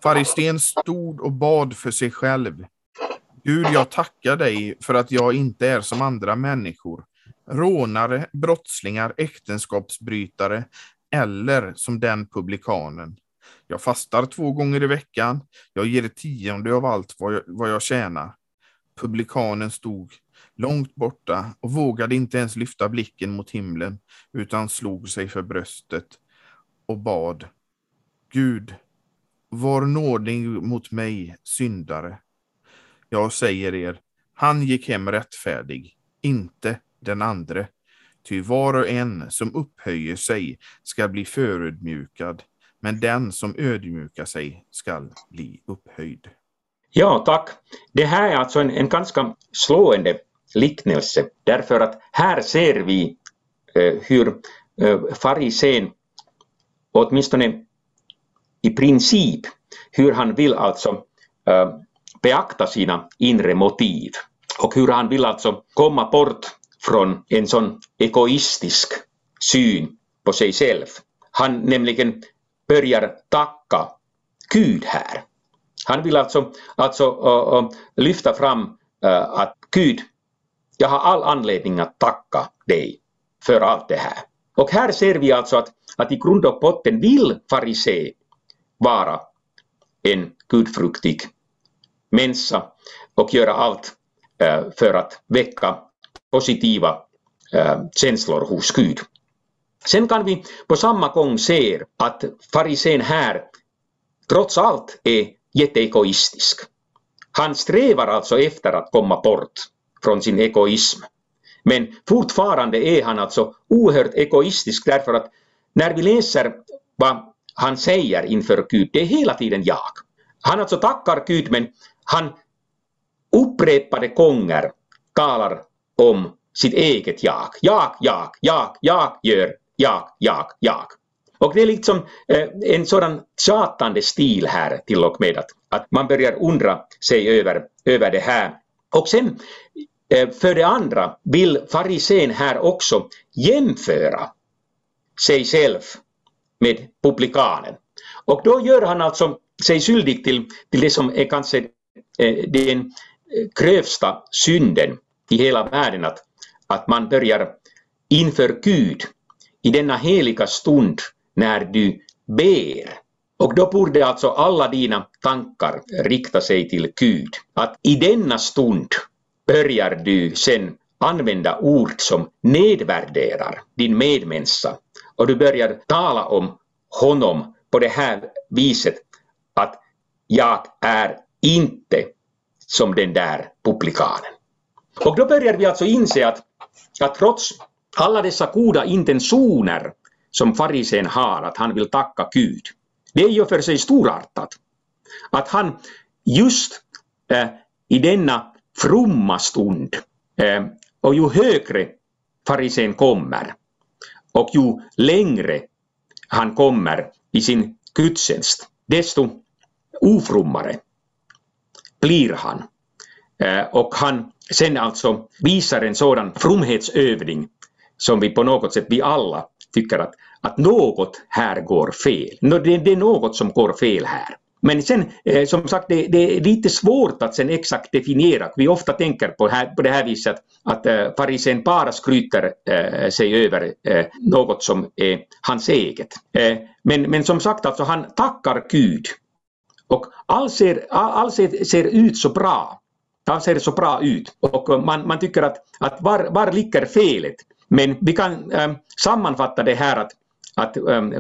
Farisén stod och bad för sig själv. Gud, jag tackar dig för att jag inte är som andra människor, rånare, brottslingar, äktenskapsbrytare eller som den publikanen. Jag fastar två gånger i veckan. Jag ger ett tionde av allt vad jag, vad jag tjänar. Publikanen stod långt borta och vågade inte ens lyfta blicken mot himlen utan slog sig för bröstet och bad. Gud, var nådig mot mig, syndare. Jag säger er, han gick hem rättfärdig, inte den andre. Ty var och en som upphöjer sig ska bli förödmjukad, men den som ödmjukar sig ska bli upphöjd. Ja, tack. Det här är alltså en, en ganska slående liknelse, därför att här ser vi eh, hur eh, farisén, åtminstone i princip, hur han vill alltså eh, beakta sina inre motiv och hur han vill alltså komma bort från en sån egoistisk syn på sig själv. Han nämligen börjar tacka Gud här. Han vill alltså, alltså uh, uh, lyfta fram uh, att Gud, jag har all anledning att tacka dig för allt det här. Och här ser vi alltså att, att i grund och botten vill farisé vara en gudfruktig människa och göra allt för att väcka positiva äh, känslor hos Gud. Sen kan vi på samma gång se att farisén här trots allt är jätteegoistisk. Han strävar alltså efter att komma bort från sin egoism. Men fortfarande är han alltså oerhört egoistisk därför att när vi läser vad han säger inför Gud, det är hela tiden jag. Han alltså tackar Gud men han upprepade gånger talar om sitt eget jag. Jag, jag, jag, jag gör, jag, jag, jag. Och det är liksom eh, en sådan tjatande stil här till och med att, att man börjar undra sig över, över det här. Och sen eh, för det andra vill farisén här också jämföra sig själv med publikanen. Och då gör han alltså sig skyldig till, till det som är kanske eh, den eh, grövsta synden i hela världen att, att man börjar inför Gud i denna heliga stund när du ber. Och då borde alltså alla dina tankar rikta sig till Gud. Att i denna stund börjar du sen använda ord som nedvärderar din medmänniska och du börjar tala om honom på det här viset att jag är inte som den där publikanen. Och då börjar vi alltså inse att, att trots alla dessa goda intentioner som farisén har, att han vill tacka Gud, det är ju för sig storartat. Att han just äh, i denna fromma stund, äh, och ju högre farisén kommer, och ju längre han kommer i sin gudstjänst, desto ofrummare blir han. Eh, och han sen alltså visar en sådan fromhetsövning som vi på något sätt, vi alla tycker att, att något här går fel. Det, det är något som går fel här. Men sen, eh, som sagt, det, det, är lite svårt att sen exakt definiera. Vi ofta tänker på, här, på det här viset att eh, farisén bara skryter eh, sig över eh, något som är hans eget. Eh, men, men som sagt, alltså, han tackar Gud. Och allt ser, all ser, ser ut så bra han ser så bra ut och man, man tycker att, att var, var ligger felet? Men vi kan äm, sammanfatta det här att, att äm,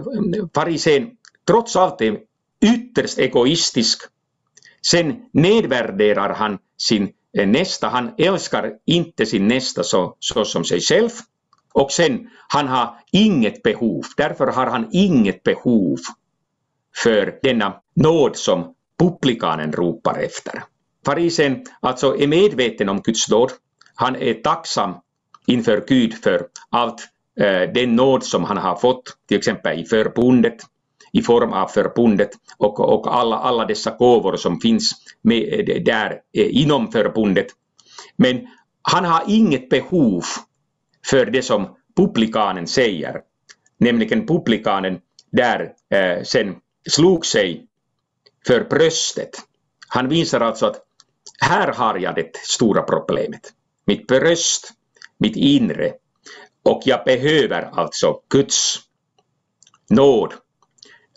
farisén trots allt är ytterst egoistisk. Sen nedvärderar han sin eh, nästa, han älskar inte sin nästa så, så som sig själv. Och sen, han har inget behov, därför har han inget behov för denna nåd som publikanen ropar efter. Farisen alltså är medveten om Guds nåd, han är tacksam inför Gud för allt eh, den nåd som han har fått, till exempel i förbundet, i form av förbundet och, och alla, alla dessa gåvor som finns med, eh, där eh, inom förbundet. Men han har inget behov för det som publikanen säger, nämligen publikanen där eh, sen slog sig för bröstet. Han visar alltså att här har jag det stora problemet. Mitt bröst, mitt inre. Och jag behöver alltså Guds nåd.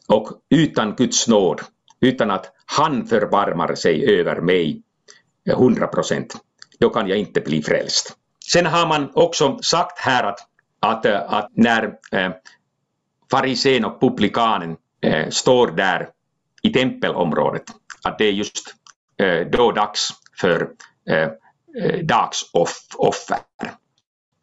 Och utan Guds nåd, utan att han förbarmar sig över mig 100 procent, då kan jag inte bli frälst. Sen har man också sagt här att, att, eh, att när eh, äh, farisén och publikanen äh, står där i tempelområdet, att det är just eh, då dags för eh, eh dagsoffer.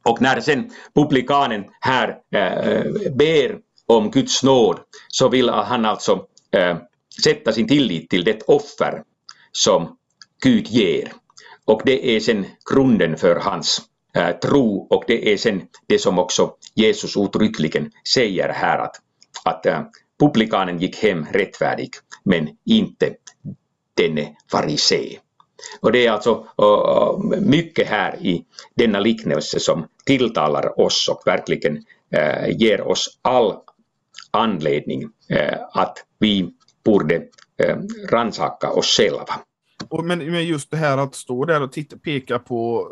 Och när sen publikanen här eh, ber om Guds nåd så vill han alltså eh, sätta sin tillit till det offer som Gud ger. Och det är sen grunden för hans eh, tro och det är sen det som också Jesus uttryckligen säger här att, att eh, publikanen gick hem rättfärdig men inte denne farisé. Och det är alltså uh, mycket här i denna liknelse som tilltalar oss och verkligen uh, ger oss all anledning uh, att vi borde eh, rannsaka oss själva. Men just det här att stå där och titta, peka på,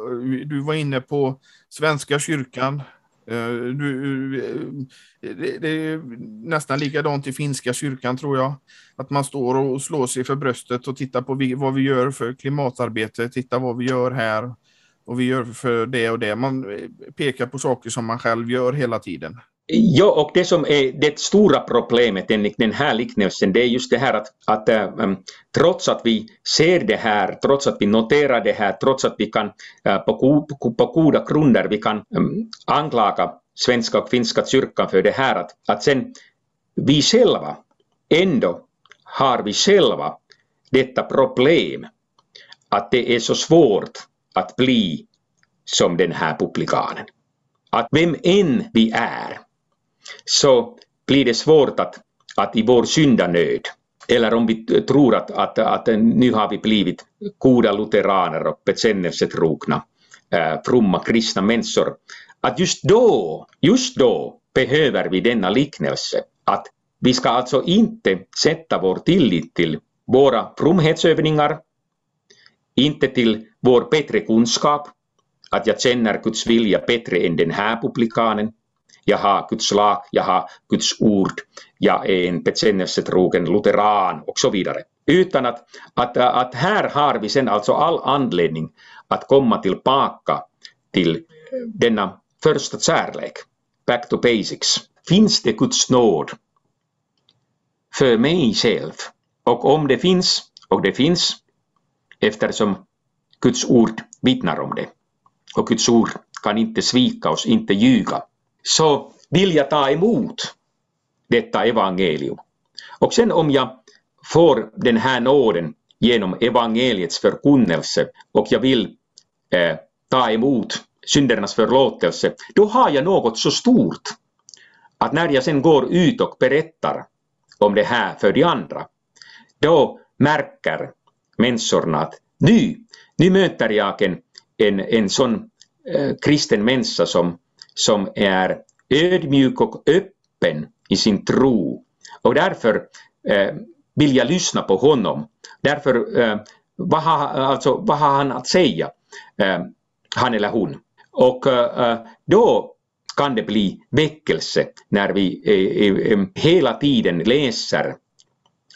du var inne på Svenska kyrkan, Eh, uh, du, eh, det, det är nästan likadant i finska kyrkan tror jag. Att man står och slår sig för bröstet och tittar på vad vi gör för klimatarbete, titta vad vi gör här och vi gör för det och det. Man eh, pekar på saker som man själv gör hela tiden. Ja, och det som är det stora problemet enligt den här liknelsen, det är just det här att, att ähm, trots att vi ser det här, trots att vi noterar det här, trots att vi kan äh, på, på goda grunder vi kan ähm, anklaga svenska och finska kyrkan för det här, att, att sen vi själva, ändå har vi själva detta problem, att det är så svårt att bli som den här publikanen. Att vem än vi är, så blir det svårt att, att i vår syndanöd, eller om vi tror att, att, att nu har vi blivit goda lutheraner och bekännelsetrogna, äh, fromma kristna människor, att just då, just då behöver vi denna liknelse, att vi ska alltså inte sätta vår tillit till våra fromhetsövningar, inte till vår bättre kunskap, att jag känner Guds vilja bättre än den här publikanen, jag har Guds lag, jag har Guds ord, jag är en bekännelsetrogen lutheran och så vidare. Utan att, att, att här har vi sen alltså all anledning att komma tillbaka till denna första kärlek, back to basics. Finns det Guds nåd för mig själv? Och om det finns, och det finns, eftersom Guds ord vittnar om det, och Guds ord kan inte svika oss, inte ljuga, så vill jag ta emot detta evangelium. Och sen om jag får den här nåden genom evangeliets förkunnelse och jag vill eh, ta emot syndernas förlåtelse, då har jag något så stort att när jag sen går ut och berättar om det här för de andra, då märker människorna att nu, nu möter jag en, en, en sån eh, kristen människa som som är ödmjuk och öppen i sin tro. Och därför eh, vill jag lyssna på honom. Därför, eh, vad, har, alltså, vad har han att säga, eh, han eller hon? Och eh, eh då kan det bli väckelse när vi eh, eh, eh, hela tiden läser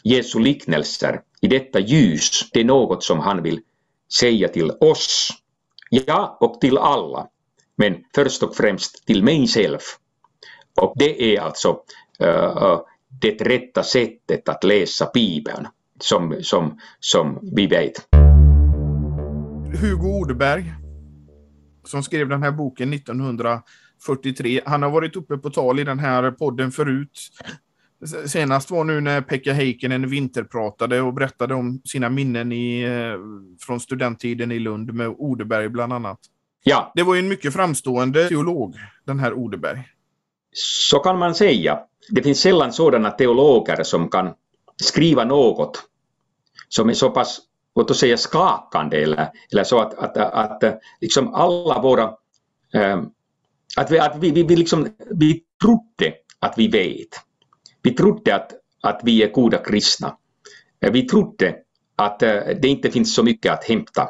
Jesu liknelser i detta ljus. Det är något som han vill säga till oss. Ja, och till alla men först och främst till mig själv. Och det är alltså uh, det rätta sättet att läsa Bibeln, som, som, som vi vet. Hugo Odeberg, som skrev den här boken 1943, han har varit uppe på tal i den här podden förut. Senast var nu när Pekka Heikkinen vinterpratade och berättade om sina minnen i, eh, från studenttiden i Lund med Odeberg bland annat. Ja. Det var ju en mycket framstående teolog, den här Odeberg. Så kan man säga. Det finns sällan sådana teologer som kan skriva något som är så pass, låt oss säga skakande eller, eller så att, att, att, att liksom alla våra, äh, att vi, att vi, vi, vi, liksom, vi trodde att vi vet. Vi trodde att, att vi är goda kristna. Eh, vi trodde att äh, det inte finns så mycket att hämta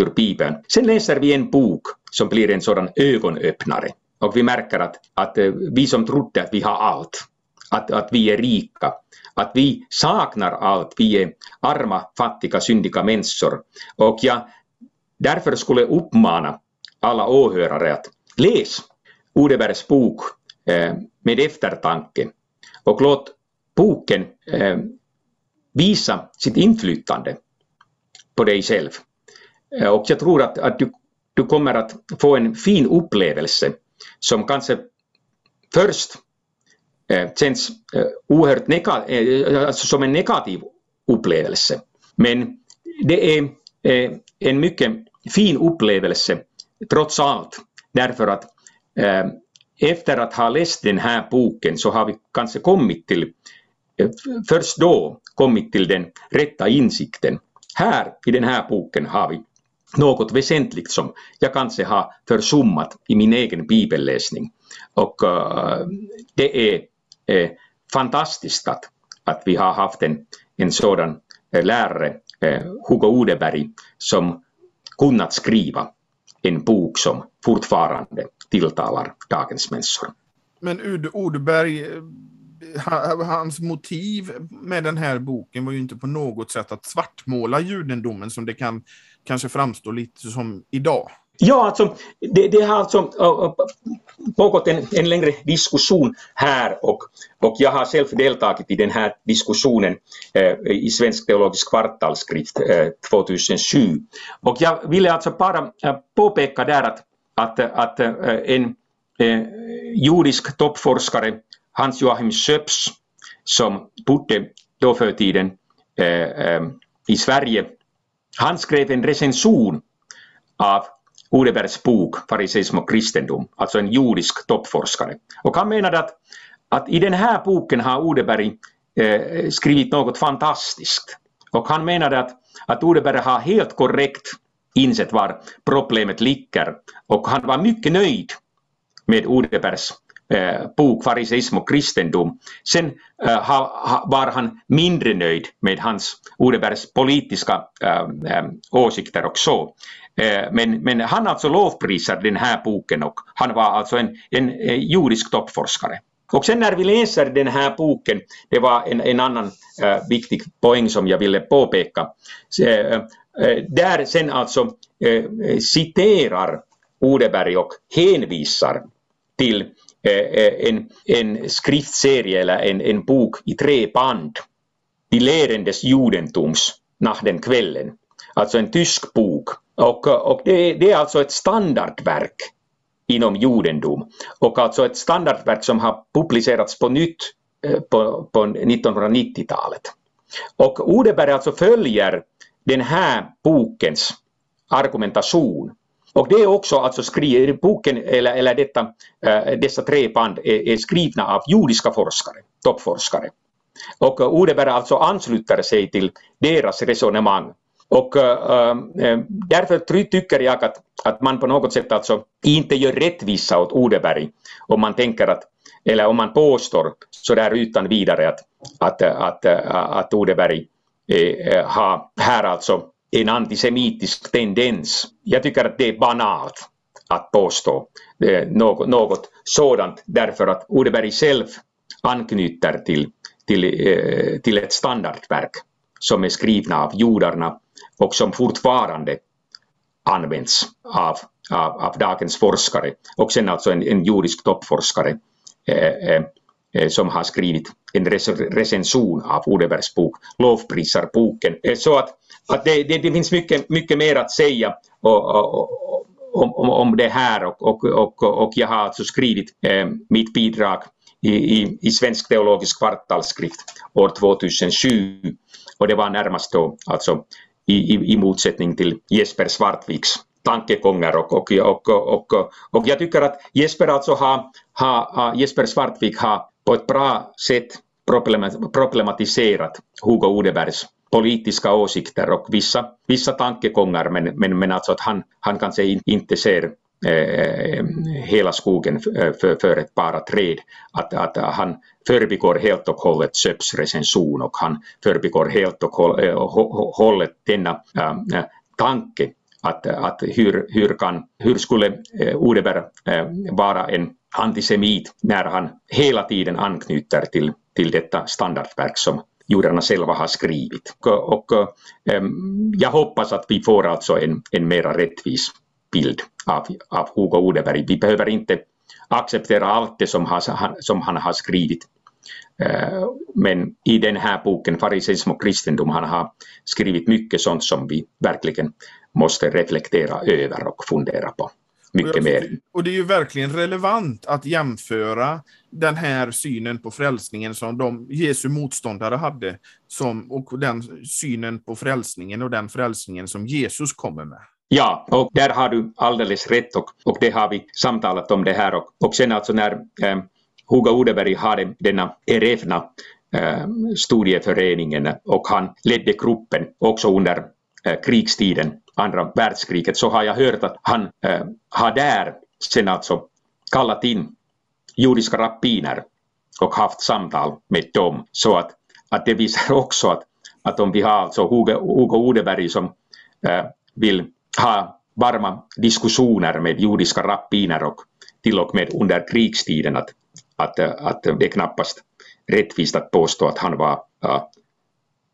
ur Bibeln. Sen läser vi en bok som blir en sådan ögonöppnare och vi märker att, att eh, vi som trodde att vi har allt, att, att vi är rika, att vi saknar allt, vi är arma, fattiga, syndiga människor. Och jag därför skulle uppmana alla åhörare att läs Odebergs bok eh, med eftertanke och låt boken eh, visa sitt inflytande på dig själv. Mm. Och jag tror att, att du, du kommer att få en fin upplevelse som kanske först eh, känns eh, oerhört nega, eh, alltså som en negativ upplevelse. Men det är eh, en mycket fin upplevelse trots allt därför att eh, efter att ha läst den här boken så har vi kanske kommit till eh, först då kommit till den rätta insikten. Här i den här boken har vi något väsentligt som jag kanske har försummat i min egen bibelläsning. Och eh, det är eh, fantastiskt att, att vi har haft en, en sådan eh, lärare, Hugo Odeberg, som kunnat skriva en bok som fortfarande tilltalar dagens människor. Men Ud Odeberg, hans motiv med den här boken var ju inte på något sätt att svartmåla judendomen som det kan kanske framstår lite som idag? Ja, alltså, det, det har alltså pågått en, en längre diskussion här och, och jag har själv deltagit i den här diskussionen eh, i Svensk teologisk kvartalsskrift eh, 2007. Och jag ville alltså bara eh, påpeka där att, att, att eh, en eh, judisk toppforskare, Hans Joachim Schöps, som bodde då för tiden eh, eh i Sverige han skrev en recension av Odebergs bok Fariseism och kristendom, alltså en judisk toppforskare. Och han menade att, att i den här boken har Odeberg eh, skrivit något fantastiskt. Och han menade att, att Odeberg har helt korrekt insett var problemet ligger och han var mycket nöjd med Odebergs Eh, bok Fariseism och kristendom. Sen eh, ha, var han mindre nöjd med hans Odebergs politiska eh, åsikter och så. Men, men han alltså lovprisar den här boken och han var alltså en, en, judisk toppforskare. Och sen när vi läser den här boken, det var en, en annan äh, viktig poäng som jag ville påpeka. Äh, där sen alltså äh, citerar Odeberg och hänvisar till Eh, eh, en, en skriftserie eller en, en bok i tre band. De lärendes Judentums, Nach den Kvällen. Alltså en tysk bok. Och, och det, det är alltså ett standardverk inom judendom. Och alltså ett standardverk som har publicerats på nytt eh, på, på 1990-talet. Och Odeberg alltså följer den här bokens argumentation och det är också alltså skri boken, eller, eller detta, eh, dessa tre band är, är, skrivna av judiska forskare, toppforskare. Och eh, Odeberg alltså ansluter sig till deras resonemang. Och äh, därför tycker jag att, att man på något sätt alltså inte gör rättvisa åt Odeberg om man tänker att, eller om man påstår sådär utan vidare att, att, att, att, att Odeberg har här alltså en antisemitisk tendens. Jag tycker att det är banalt att påstå eh, något, något sådant därför att Odeberg själv anknyter till, till, eh, till ett standardverk som är skrivna av judarna och som fortfarande används av, av, av dagens forskare och sen alltså en, en judisk toppforskare eh, som har skrivit en recension av Odebergs bok, lovprisar boken. Så att, att det, det, det, finns mycket, mycket mer att säga och, och, om, om, om det här och, och, och, och jag har alltså skrivit eh, mitt bidrag i, i, i Svensk teologisk kvartalsskrift år 2007 och det var närmast då alltså i, i, i motsättning till Jesper Svartviks tankegångar och, och, och, och, och, och jag tycker att Jesper alltså har, har, Jesper Svartvik har på ett bra sätt problematiserat Hugo Odebergs politiska åsikter och vissa, vissa tankegångar men, men, men alltså att han, han kanske inte ser eh, hela skogen eh, för, för ett bara träd. Att, att han förbigår helt och hållet Söps recension och han förbigår helt och eh, hållet denna äh, tanke att, att hur, hur, kan, hur skulle Odeberg vara en antisemit när han hela tiden anknyter till, till detta standardverk som judarna själva har skrivit. Och, och um, jag hoppas att vi får alltså en, en mera rättvis bild av, av Hugo Odeberg. Vi behöver inte acceptera allt det som, har, som han har skrivit. Uh, men i den här boken, Fariseism och kristendom, han har skrivit mycket sånt som vi verkligen måste reflektera över och fundera på mycket och mer. Och det är ju verkligen relevant att jämföra den här synen på frälsningen som de Jesu motståndare hade som, och den synen på frälsningen och den frälsningen som Jesus kommer med. Ja, och där har du alldeles rätt och, och det har vi samtalat om det här och, och sen alltså när eh, Hugo Odeberg hade denna Erevna eh, studieföreningen och han ledde gruppen också under eh, krigstiden andra världskriget så har jag hört att han eh, har där sen alltså kallat in judiska rabbiner och haft samtal med dem. Så att, att det visar också att, att om vi har alltså Hugo, Hugo Odeberg som äh, vill ha varma diskussioner med judiska rabbiner och till och med under krigstiden att, att, att det är knappast rättvist att påstå att han var äh,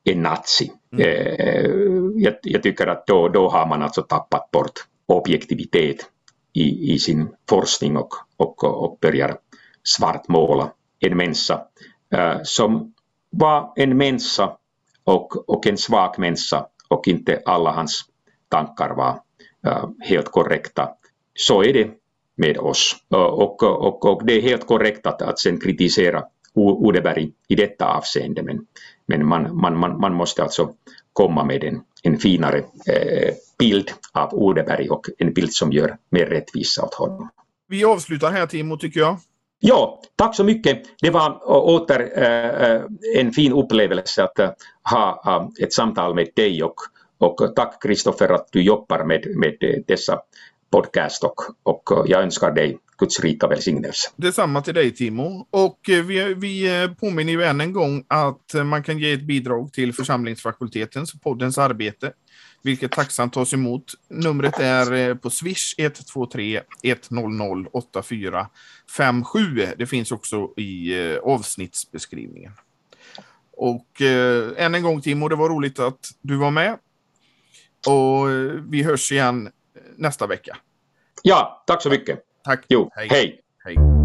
en nazi. Mm. Eh, jag, jag, tycker att då, då har man alltså tappat bort objektivitet i, i sin forskning och, och, och börjar svartmåla en människa eh, som var en människa och, och en svag människa och inte alla hans tankar var eh, helt korrekta. Så är det med oss. Eh, och, och, och, det är helt korrekt att, att sen kritisera Odeberg i detta avseende men, men man, man, man, man måste alltså komma med en, en finare eh, bild av Odeberg och en bild som gör mer rättvisa åt honom. Vi avslutar här Timo tycker jag. Ja, tack så mycket. Det var åter en fin upplevelse att ha ett samtal med dig och, och tack Kristoffer att du jobbar med, med dessa podcast och, och jag önskar dig Guds rika välsignelse. Detsamma till dig Timo. Och vi, vi påminner ju än en gång att man kan ge ett bidrag till församlingsfakultetens och poddens arbete, vilket tacksamt tas emot. Numret är på Swish 123 100 8457. Det finns också i avsnittsbeskrivningen. Och eh, än en gång Timo, det var roligt att du var med. Och vi hörs igen nästa vecka. Ja, tack så mycket. Tack. Jo, hej. hej. hej.